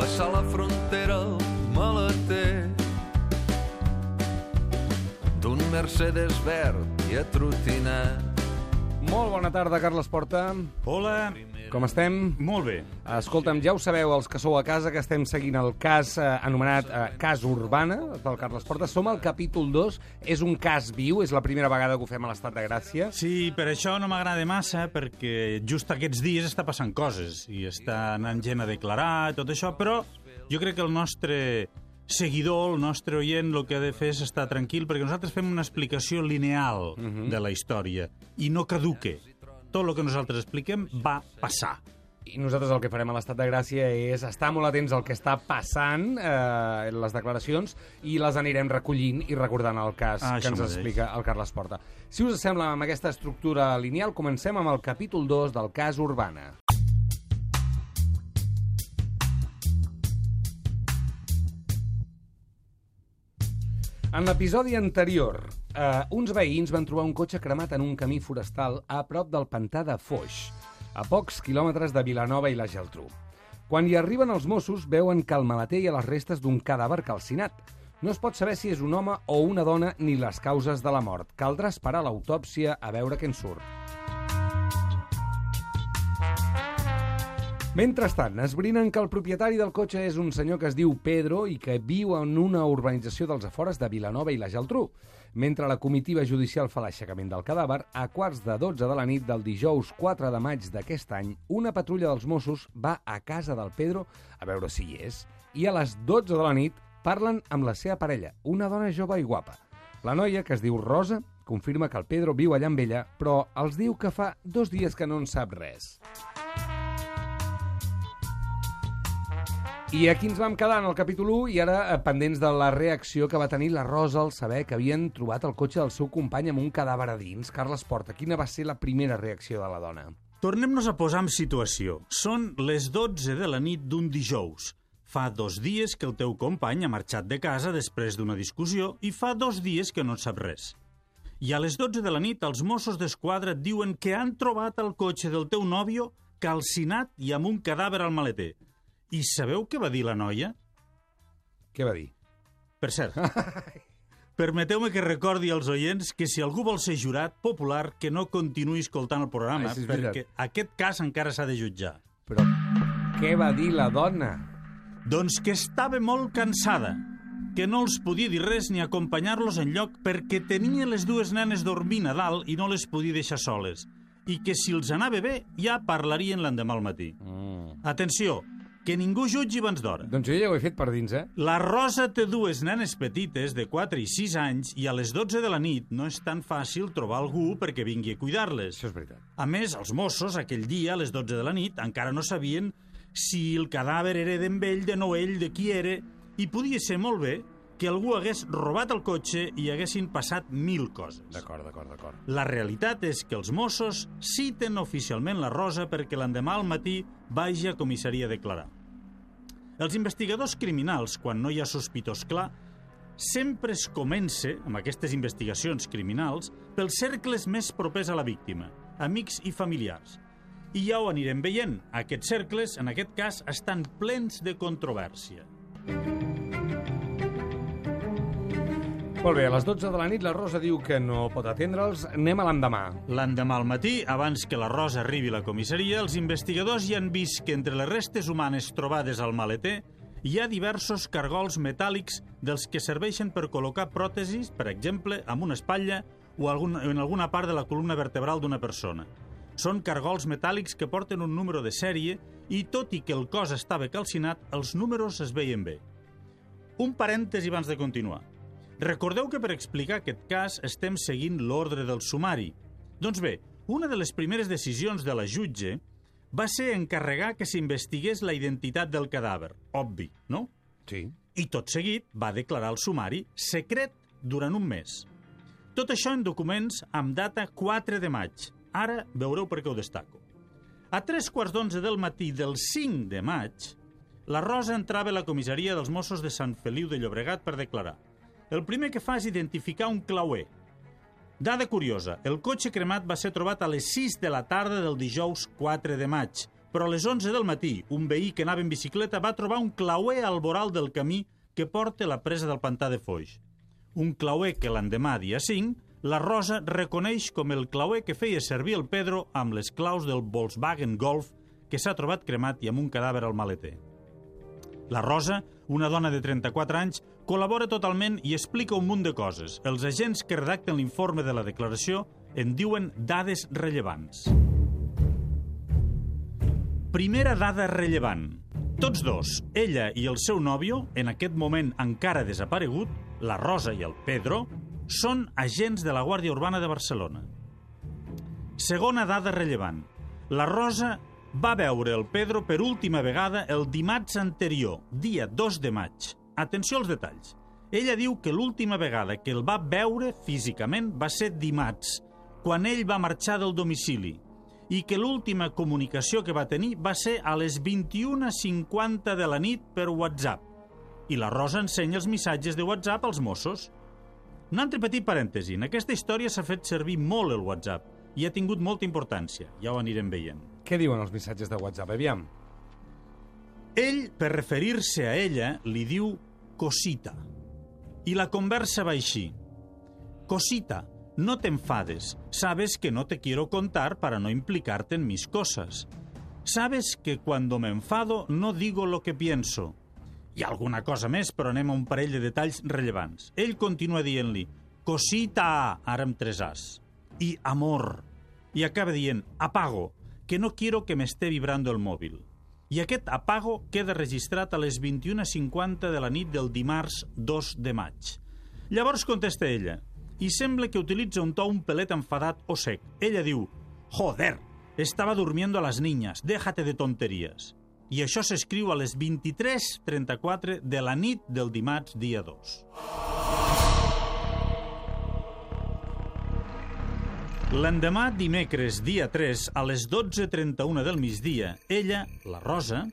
Passar la frontera al maleter d'un Mercedes verd i atrotinat. Molt bona tarda, Carles Porta. Hola, Com estem? molt bé. Escolta'm, ja ho sabeu, els que sou a casa, que estem seguint el cas eh, anomenat eh, Cas Urbana, del Carles Porta. Som al capítol 2, és un cas viu, és la primera vegada que ho fem a l'Estat de Gràcia. Sí, per això no m'agrada massa, perquè just aquests dies està passant coses i està anant gent a declarar i tot això, però jo crec que el nostre seguidor, el nostre oient, el que ha de fer és estar tranquil, perquè nosaltres fem una explicació lineal de la història i no caduque. Tot el que nosaltres expliquem va passar. I nosaltres el que farem a l'Estat de Gràcia és estar molt atents al que està passant, eh, les declaracions, i les anirem recollint i recordant el cas Ah, que ens mateix. explica el Carles Porta. Si us sembla, amb aquesta estructura lineal, comencem amb el capítol 2 del cas Urbana. En l'episodi anterior, eh, uns veïns van trobar un cotxe cremat en un camí forestal a prop del pantà de Foix, a pocs quilòmetres de Vilanova i la Geltrú. Quan hi arriben els Mossos, veuen que al maleter hi ha les restes d'un cadàver calcinat. No es pot saber si és un home o una dona ni les causes de la mort. Caldrà esperar l'autòpsia a veure què en surt. Mentrestant, esbrinen que el propietari del cotxe és un senyor que es diu Pedro i que viu en una urbanització dels afores de Vilanova i la Geltrú. Mentre la comitiva judicial fa l'aixecament del cadàver, a quarts de 12 de la nit del dijous 4 de maig d'aquest any, una patrulla dels Mossos va a casa del Pedro a veure si hi és, i a les 12 de la nit parlen amb la seva parella, una dona jove i guapa. La noia, que es diu Rosa, confirma que el Pedro viu allà amb ella, però els diu que fa dos dies que no en sap res. I aquí ens vam quedar en el capítol 1 i ara eh, pendents de la reacció que va tenir la Rosa al saber que havien trobat el cotxe del seu company amb un cadàver a dins. Carles Porta, quina va ser la primera reacció de la dona? Tornem-nos a posar en situació. Són les 12 de la nit d'un dijous. Fa dos dies que el teu company ha marxat de casa després d'una discussió i fa dos dies que no en sap res. I a les 12 de la nit els Mossos d'Esquadra et diuen que han trobat el cotxe del teu nòvio calcinat i amb un cadàver al maleter. I sabeu què va dir la noia? Què va dir? Per cert, permeteu-me que recordi als oients que si algú vol ser jurat popular, que no continuï escoltant el programa, Ah, sí, és veritat. perquè aquest cas encara s'ha de jutjar. Però què va dir la dona? Doncs que estava molt cansada, que no els podia dir res ni acompanyar-los en lloc perquè tenia les dues nenes dormint a dalt i no les podia deixar soles, i que si els anava bé ja parlarien l'endemà al matí. Mm. Atenció, que ningú jutgi abans d'hora. Doncs jo ja ho he fet per dins, eh? La Rosa té dues nenes petites de 4 i 6 anys i a les 12 de la nit no és tan fàcil trobar algú perquè vingui a cuidar-les. Això és veritat. A més, els Mossos, aquell dia, a les 12 de la nit, encara no sabien si el cadàver era d'en ell, de no ell, de qui era, i podia ser molt bé que algú hagués robat el cotxe i haguessin passat mil coses. D'acord, d'acord, d'acord. La realitat és que els Mossos citen oficialment la Rosa perquè l'endemà al matí vagi a comissaria a declarar. Els investigadors criminals, quan no hi ha sospitós clar, sempre es comença, amb aquestes investigacions criminals, pels cercles més propers a la víctima, amics i familiars. I ja ho anirem veient. Aquests cercles, en aquest cas, estan plens de controvèrsia. Molt bé, a les 12 de la nit la Rosa diu que no pot atendre'ls. Anem a l'endemà. L'endemà al matí, abans que la Rosa arribi a la comissaria, els investigadors ja han vist que entre les restes humanes trobades al maleter hi ha diversos cargols metàl·lics dels que serveixen per col·locar pròtesis, per exemple, amb una espatlla o algun, en alguna part de la columna vertebral d'una persona. Són cargols metàl·lics que porten un número de sèrie i, tot i que el cos estava calcinat, els números es veien bé. Un parèntesi abans de continuar. Recordeu que per explicar aquest cas estem seguint l'ordre del sumari. Doncs bé, una de les primeres decisions de la jutge va ser encarregar que s'investigués la identitat del cadàver. Obvi, no? Sí. I tot seguit va declarar el sumari secret durant un mes. Tot això en documents amb data 4 de maig. Ara veureu per què ho destaco. A tres quarts d'onze del matí del 5 de maig, la Rosa entrava a la comissaria dels Mossos de Sant Feliu de Llobregat per declarar. El primer que fa és identificar un clauer. Dada curiosa, el cotxe cremat va ser trobat a les 6 de la tarda del dijous 4 de maig, però a les 11 del matí, un veí que anava en bicicleta va trobar un clauer al voral del camí que porta la presa del pantà de Foix. Un clauer que l'endemà, dia 5, la Rosa reconeix com el clauer que feia servir el Pedro amb les claus del Volkswagen Golf que s'ha trobat cremat i amb un cadàver al maleter. La Rosa, una dona de 34 anys, col·labora totalment i explica un munt de coses. Els agents que redacten l'informe de la declaració en diuen dades rellevants. Primera dada rellevant. Tots dos, ella i el seu nòvio, en aquest moment encara desaparegut, la Rosa i el Pedro, són agents de la Guàrdia Urbana de Barcelona. Segona dada rellevant. La Rosa va veure el Pedro per última vegada el dimarts anterior, dia 2 de maig. Atenció als detalls. Ella diu que l'última vegada que el va veure físicament va ser dimarts, quan ell va marxar del domicili, i que l'última comunicació que va tenir va ser a les 21.50 de la nit per WhatsApp. I la Rosa ensenya els missatges de WhatsApp als Mossos. Un altre petit parèntesi. En aquesta història s'ha fet servir molt el WhatsApp i ha tingut molta importància. Ja ho anirem veient. Què diuen els missatges de WhatsApp? Aviam. Ell, per referir-se a ella, li diu cosita. I la conversa va així. Cosita, no te enfades. Sabes que no te quiero contar para no implicarte en mis cosas. Sabes que cuando me enfado no digo lo que pienso. Hi ha alguna cosa més, però anem a un parell de detalls rellevants. Ell continua dient-li cosita, ara amb tres as, i amor. I acaba dient apago, que no quiero que me esté vibrando el mòbil. I aquest apago queda registrat a les 21.50 de la nit del dimarts 2 de maig. Llavors contesta ella, i sembla que utilitza un to un pelet enfadat o sec. Ella diu, joder, estaba durmiendo a las niñas, déjate de tonterías. I això s'escriu a les 23.34 de la nit del dimarts dia 2. L'endemà dimecres, dia 3, a les 12.31 del migdia, ella, la Rosa,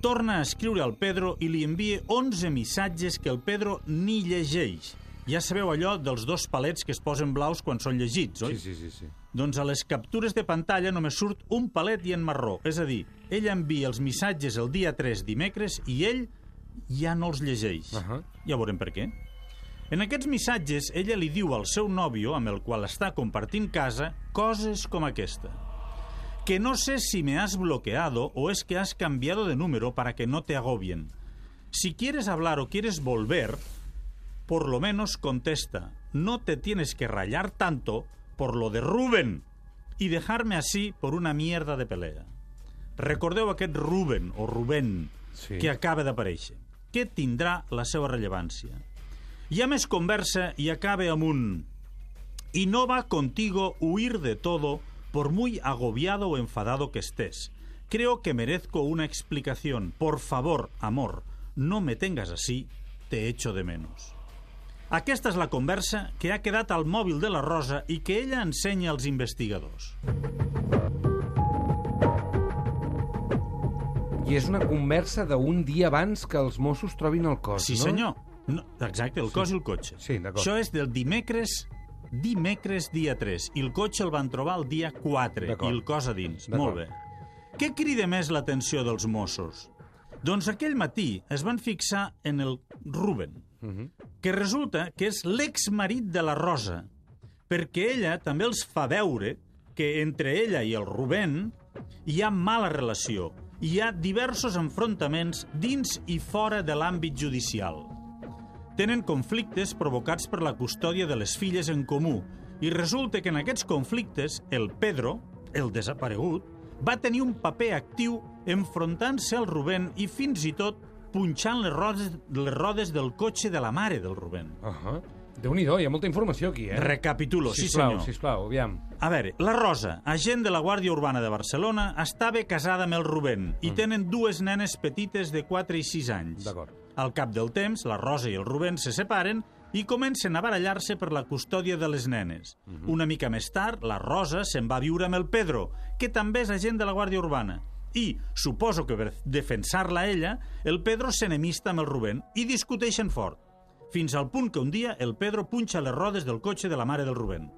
torna a escriure al Pedro i li envia 11 missatges que el Pedro ni llegeix. Ja sabeu allò dels dos palets que es posen blaus quan són llegits, oi? Sí, sí, sí. sí. Doncs a les captures de pantalla només surt un palet i en marró. És a dir, ell envia els missatges el dia 3 dimecres i ell ja no els llegeix. Uh -huh. Ja veurem per què. En aquests missatges, ella li diu al seu nòvio, amb el qual està compartint casa, coses com aquesta. Que no sé si me has bloqueado o es que has cambiado de número para que no te agobien. Si quieres hablar o quieres volver, por lo menos contesta. No te tienes que rayar tanto por lo de Rubén y dejarme así por una mierda de pelea. Recordeu aquest Ruben o Rubén Sí. que acaba d'aparèixer. Què tindrà la seva rellevància? Hi ha més conversa i acaba amb un... Y no va contigo huir de todo por muy agobiado o enfadado que estés. Creo que merezco una explicación. Por favor, amor, no me tengas así, te echo de menos. Aquesta és la conversa que ha quedat al mòbil de la Rosa i que ella ensenya als investigadors. I és una conversa d'un dia abans que els Mossos trobin el cos, Sí, no? senyor. No, exacte, el cos i el cotxe. Sí, d'acord. Això és del dimecres dimecres dia 3 i el cotxe el van trobar el dia 4 D'acord. i el cos a dins. Molt bé. Què crida més l'atenció dels Mossos? Doncs aquell matí es van fixar en el Ruben, Mhm. que resulta que és l'exmarit de la Rosa, perquè ella també els fa veure que entre ella i el Rubén hi ha mala relació, hi ha diversos enfrontaments dins i fora de l'àmbit judicial. Tenen conflictes provocats per la custòdia de les filles en comú i resulta que en aquests conflictes el Pedro, el desaparegut, va tenir un paper actiu enfrontant-se al Rubén i fins i tot punxant les rodes, les rodes del cotxe de la mare del Rubén. Uh -huh. Déu-n'hi-do, hi ha molta informació aquí, eh? Recapitulo, sí sisplau, senyor. Sisplau, aviam. A veure, la Rosa, agent de la Guàrdia Urbana de Barcelona, estava casada amb el Rubén i tenen dues nenes petites de 4 i 6 anys. D'acord. Al cap del temps, la Rosa i el Rubén se separen i comencen a barallar-se per la custòdia de les nenes. Una mica més tard, la Rosa se'n va viure amb el Pedro, que també és agent de la Guàrdia Urbana. I, suposo que per defensar-la ella, el Pedro s'enemista amb el Rubén i discuteixen fort, fins al punt que un dia el Pedro punxa les rodes del cotxe de la mare del Rubén.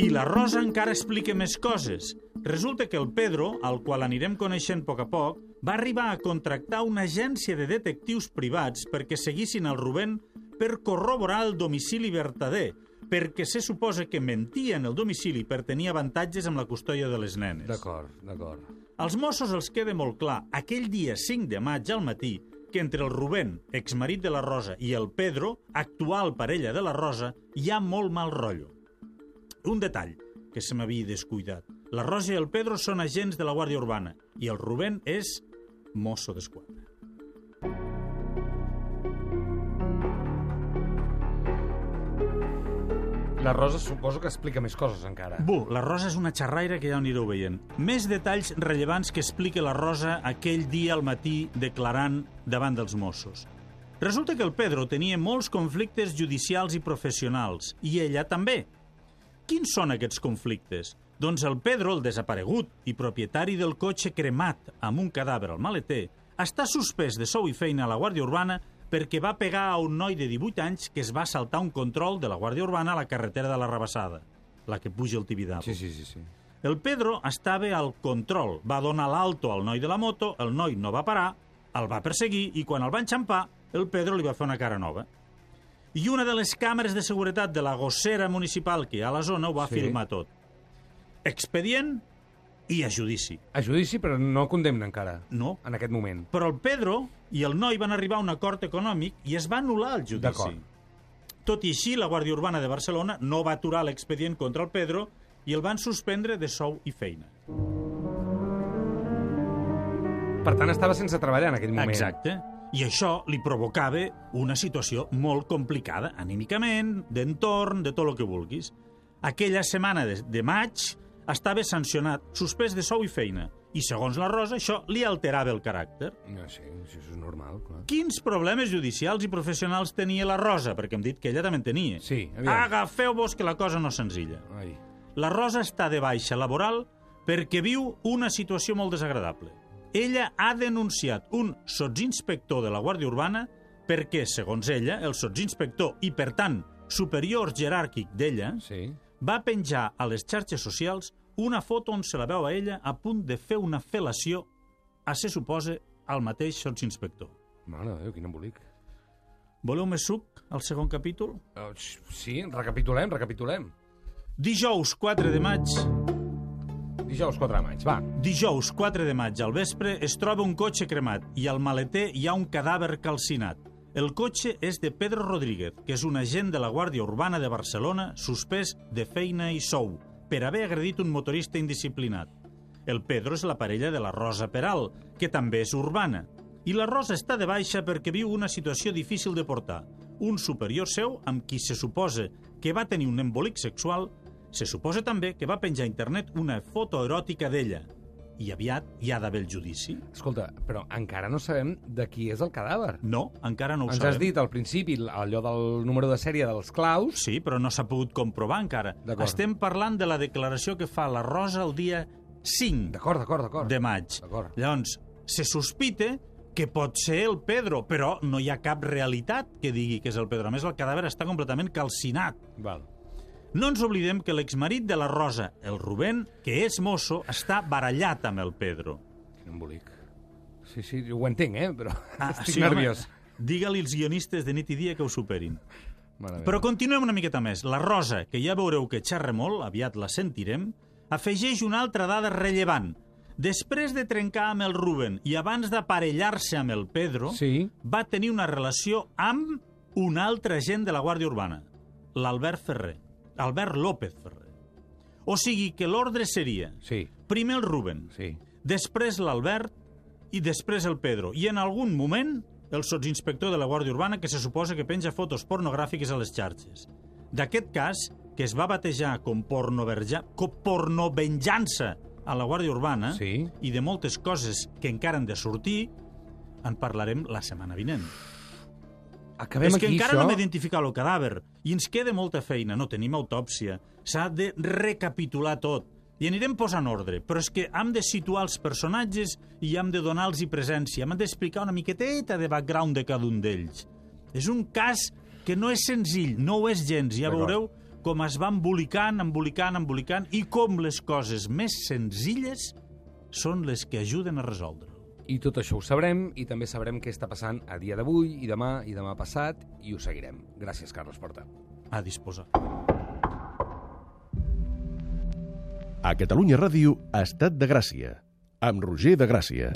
I la Rosa encara explica més coses. Resulta que el Pedro, al qual anirem coneixent a poc a poc, va arribar a contractar una agència de detectius privats perquè seguissin el Rubén per corroborar el domicili vertader, perquè se suposa que mentia en el domicili per tenir avantatges amb la custòdia de les nenes. D'acord, d'acord. Als Mossos els queda molt clar, aquell dia 5 de maig al matí, que entre el Rubén, exmarit de la Rosa, i el Pedro, actual parella de la Rosa, hi ha molt mal rotllo. Un detall que se m'havia descuidat. La Rosa i el Pedro són agents de la Guàrdia Urbana i el Rubén és mosso d'esquadra. La Rosa suposo que explica més coses encara. Bu, la Rosa és una xerraire que ja ho anireu veient. Més detalls rellevants que explica la Rosa aquell dia al matí declarant davant dels Mossos. Resulta que el Pedro tenia molts conflictes judicials i professionals, i ella també. Quins són aquests conflictes? Doncs el Pedro, el desaparegut i propietari del cotxe cremat amb un cadàver al maleter, està suspès de sou i feina a la Guàrdia Urbana perquè va pegar a un noi de 18 anys que es va saltar un control de la Guàrdia Urbana a la carretera de la Rebassada, la que puja el Tibidabo. Sí, sí, sí, sí. El Pedro estava al control, va donar l'alto al noi de la moto, el noi no va parar, el va perseguir i quan el va enxampar, el Pedro li va fer una cara nova. I una de les càmeres de seguretat de la gossera municipal que hi ha a la zona ho va Sí. filmar tot. Expedient i a judici. A judici, però no condemna encara, No. en aquest moment. Però el Pedro i el noi van arribar a un acord econòmic i es va anul·lar el judici. D'acord. Tot i així, la Guàrdia Urbana de Barcelona no va aturar l'expedient contra el Pedro i el van suspendre de sou i feina. Per tant, estava sense treballar en aquell moment. Exacte. I això li provocava una situació molt complicada, anímicament, d'entorn, de tot el que vulguis. Aquella setmana de, de maig estava sancionat, suspès de sou i feina. I segons la Rosa, això li alterava el caràcter. No, sí, sí, això és normal, clar. Quins problemes judicials i professionals tenia la Rosa? Perquè hem dit que ella també en tenia. Sí, aviam. Agafeu-vos que la cosa no és senzilla. Ai. La Rosa està de baixa laboral perquè viu una situació molt desagradable. Ella ha denunciat un sotsinspector de la Guàrdia Urbana perquè, segons ella, el sotsinspector i, per tant, superior jeràrquic d'ella, Sí. va penjar a les xarxes socials una foto on se la veu a ella a punt de fer una fel·lació a se suposa al mateix sotsinspector. Mare de Déu, quin embolic. Voleu més suc al segon capítol? Oh, sí, recapitulem, recapitulem. Dijous 4 de maig Dijous 4 de maig, va. Dijous 4 de maig al vespre es troba un cotxe cremat i al maleter hi ha un cadàver calcinat. El cotxe és de Pedro Rodríguez, que és un agent de la Guàrdia Urbana de Barcelona suspès de feina i sou per haver agredit un motorista indisciplinat. El Pedro és la parella de la Rosa Peral, que també és urbana. I la Rosa està de baixa perquè viu una situació difícil de portar. Un superior seu, amb qui se suposa que va tenir un embolic sexual, se suposa també que va penjar a internet una foto eròtica d'ella. I aviat hi ha d'haver el judici? Escolta, però encara no sabem de qui és el cadàver. No, encara no ho Ens sabem. has dit al principi allò del número de sèrie dels claus. Sí, però no s'ha pogut comprovar encara. Estem parlant de la declaració que fa la Rosa el dia 5 D'acord, d'acord, d'acord. de maig. Llavors, se sospita que pot ser el Pedro, però no hi ha cap realitat que digui que és el Pedro. A més, el cadàver està completament calcinat. Val. No ens oblidem que l'exmarit de la Rosa, el Rubén, que és mosso, està barallat amb el Pedro. Quin embolic. Sí, sí, ho entenc, eh? Però estic sí, nerviós. Digue-li als guionistes de nit i dia que ho superin. Mare meva. Però continuem una miqueta més. La Rosa, que ja veureu que xerra molt, aviat la sentirem, afegeix una altra dada rellevant. Després de trencar amb el Ruben i abans d'aparellar-se amb el Pedro, Sí. va tenir una relació amb un altre agent de la Guàrdia Urbana, l'Albert Ferrer. Albert López Ferrer. O sigui que l'ordre seria Sí, primer el Ruben, sí. després l'Albert i després el Pedro. I en algun moment el sotsinspector de la Guàrdia Urbana que se suposa que penja fotos pornogràfiques a les xarxes. D'aquest cas, que es va batejar com, pornovenjança a la Guàrdia Urbana Sí. i de moltes coses que encara han de sortir, en parlarem la setmana vinent. Acabem és que aquí, encara això. no hem identificat el cadàver i ens queda molta feina. No tenim autòpsia. S'ha de recapitular tot. I anirem posant ordre, però és que hem de situar els personatges i hem de donar-los presència. Hem d'explicar una miqueteta de background de cada un d'ells. És un cas que no és senzill, no ho és gens. Ja veureu com es va embolicant, embolicant, embolicant i com les coses més senzilles són les que ajuden a resoldre. I tot això ho sabrem i també sabrem què està passant a dia d'avui i demà i demà passat i ho seguirem. Gràcies, Carles Porta. A disposar. A Catalunya Ràdio, Estat de Gràcia, amb Roger de Gràcia.